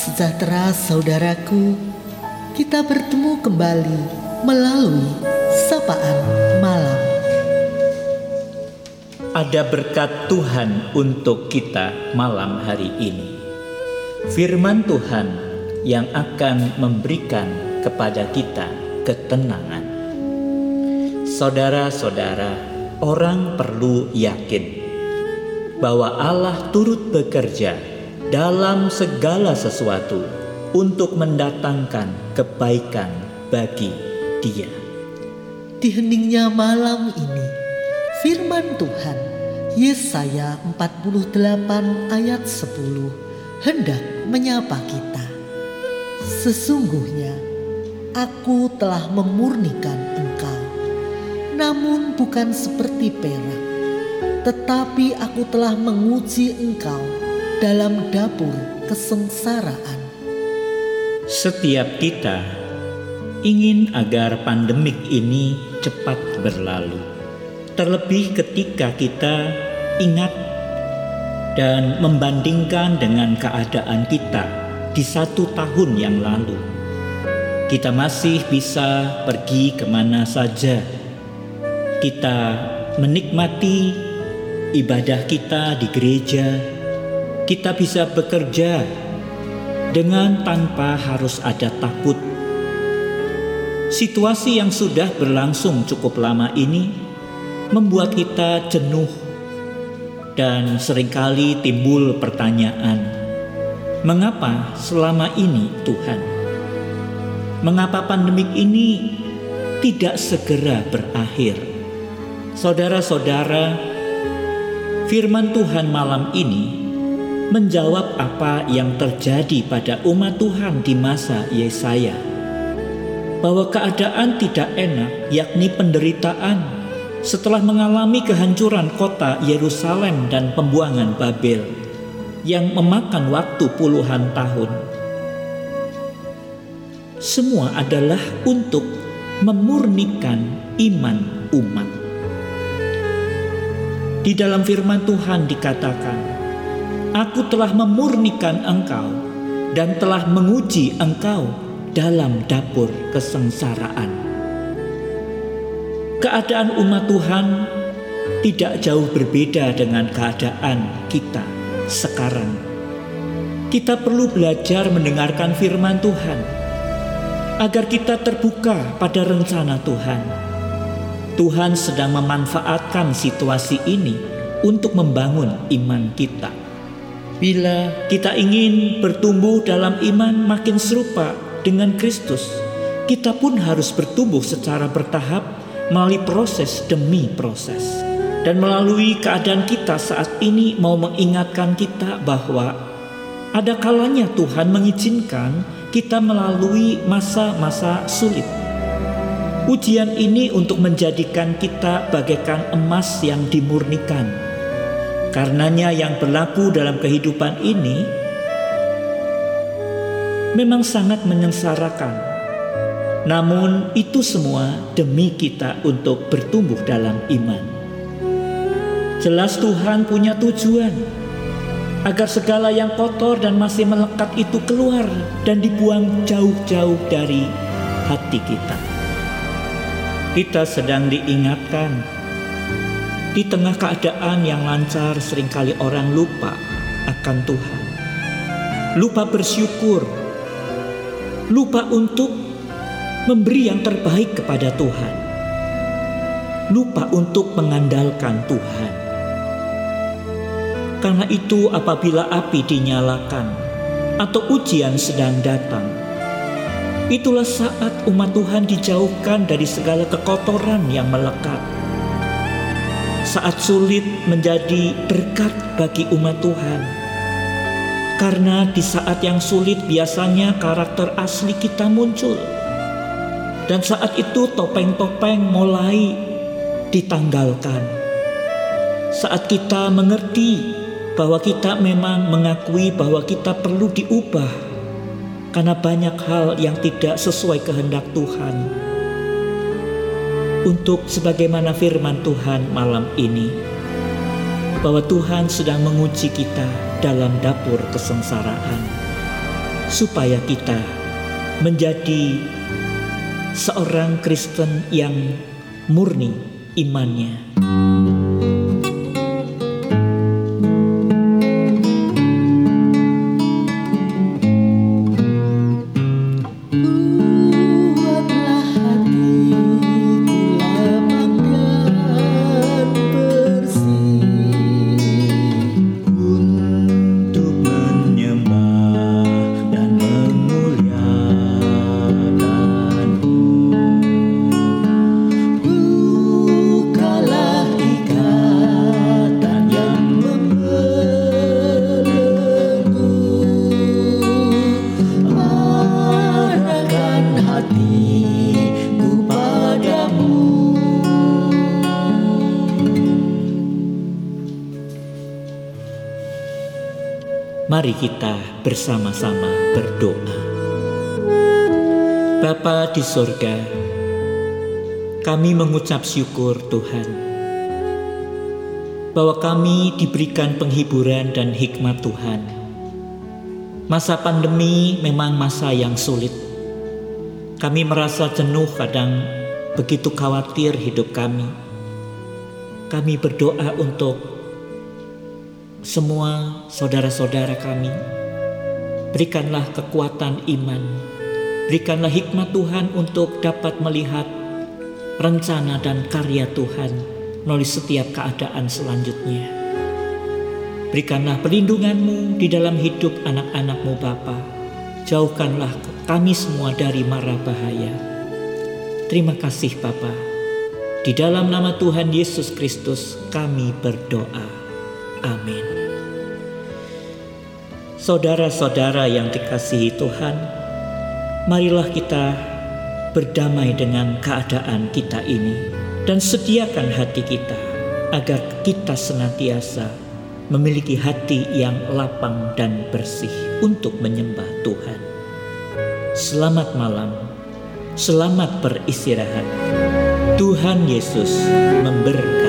sejahtera saudaraku, kita bertemu kembali melalui sapaan malam. Ada berkat Tuhan untuk kita malam hari ini. Firman Tuhan yang akan memberikan kepada kita ketenangan. Saudara-saudara, orang perlu yakin bahwa Allah turut bekerja dalam segala sesuatu untuk mendatangkan kebaikan bagi dia. Di heningnya malam ini, firman Tuhan Yesaya 48 ayat 10 hendak menyapa kita. Sesungguhnya aku telah memurnikan engkau, namun bukan seperti perak, tetapi aku telah menguji engkau dalam dapur kesengsaraan. Setiap kita ingin agar pandemik ini cepat berlalu. Terlebih ketika kita ingat dan membandingkan dengan keadaan kita di satu tahun yang lalu. Kita masih bisa pergi ke mana saja. Kita menikmati ibadah kita di gereja. Kita bisa bekerja dengan tanpa harus ada takut. Situasi yang sudah berlangsung cukup lama ini membuat kita jenuh dan sering kali timbul pertanyaan, mengapa selama ini Tuhan? Mengapa pandemik ini tidak segera berakhir? Saudara-saudara, firman Tuhan malam ini menjawab apa yang terjadi pada umat Tuhan di masa Yesaya. Bahwa keadaan tidak enak, yakni penderitaan, setelah mengalami kehancuran kota Yerusalem dan pembuangan Babel yang memakan waktu puluhan tahun. Semua adalah untuk memurnikan iman umat. Di dalam firman Tuhan dikatakan, Aku telah memurnikan engkau dan telah menguji engkau dalam dapur kesengsaraan. Keadaan umat Tuhan tidak jauh berbeda dengan keadaan kita sekarang. Kita perlu belajar mendengarkan firman Tuhan agar kita terbuka pada rencana Tuhan. Tuhan sedang memanfaatkan situasi ini untuk membangun iman kita. Bila kita ingin bertumbuh dalam iman makin serupa dengan Kristus, kita pun harus bertumbuh secara bertahap melalui proses demi proses. Dan melalui keadaan kita saat ini mau mengingatkan kita bahwa ada kalanya Tuhan mengizinkan kita melalui masa-masa sulit. Ujian ini untuk menjadikan kita bagaikan emas yang dimurnikan Karenanya yang berlaku dalam kehidupan ini memang sangat menyengsarakan. Namun itu semua demi kita untuk bertumbuh dalam iman. Jelas Tuhan punya tujuan agar segala yang kotor dan masih melekat itu keluar dan dibuang jauh-jauh dari hati kita. Kita sedang diingatkan di tengah keadaan yang lancar, sering kali orang lupa akan Tuhan, lupa bersyukur, lupa untuk memberi yang terbaik kepada Tuhan, lupa untuk mengandalkan Tuhan. Karena itu, apabila api dinyalakan atau ujian sedang datang, itulah saat umat Tuhan dijauhkan dari segala kekotoran yang melekat saat sulit menjadi berkat bagi umat Tuhan. Karena di saat yang sulit biasanya karakter asli kita muncul. Dan saat itu topeng-topeng mulai ditanggalkan. Saat kita mengerti bahwa kita memang mengakui bahwa kita perlu diubah karena banyak hal yang tidak sesuai kehendak Tuhan untuk sebagaimana firman Tuhan malam ini bahwa Tuhan sedang menguji kita dalam dapur kesengsaraan. supaya kita menjadi seorang Kristen yang murni imannya. Mari kita bersama-sama berdoa. Bapa di sorga, kami mengucap syukur Tuhan bahwa kami diberikan penghiburan dan hikmat Tuhan. Masa pandemi memang masa yang sulit. Kami merasa jenuh kadang begitu khawatir hidup kami. Kami berdoa untuk semua saudara-saudara kami. Berikanlah kekuatan iman, berikanlah hikmat Tuhan untuk dapat melihat rencana dan karya Tuhan melalui setiap keadaan selanjutnya. Berikanlah perlindunganmu di dalam hidup anak-anakmu Bapa. Jauhkanlah kami semua dari mara bahaya. Terima kasih Bapa. Di dalam nama Tuhan Yesus Kristus kami berdoa. Amin. Saudara-saudara yang dikasihi Tuhan, marilah kita berdamai dengan keadaan kita ini dan sediakan hati kita agar kita senantiasa memiliki hati yang lapang dan bersih untuk menyembah Tuhan. Selamat malam, selamat beristirahat. Tuhan Yesus memberkati.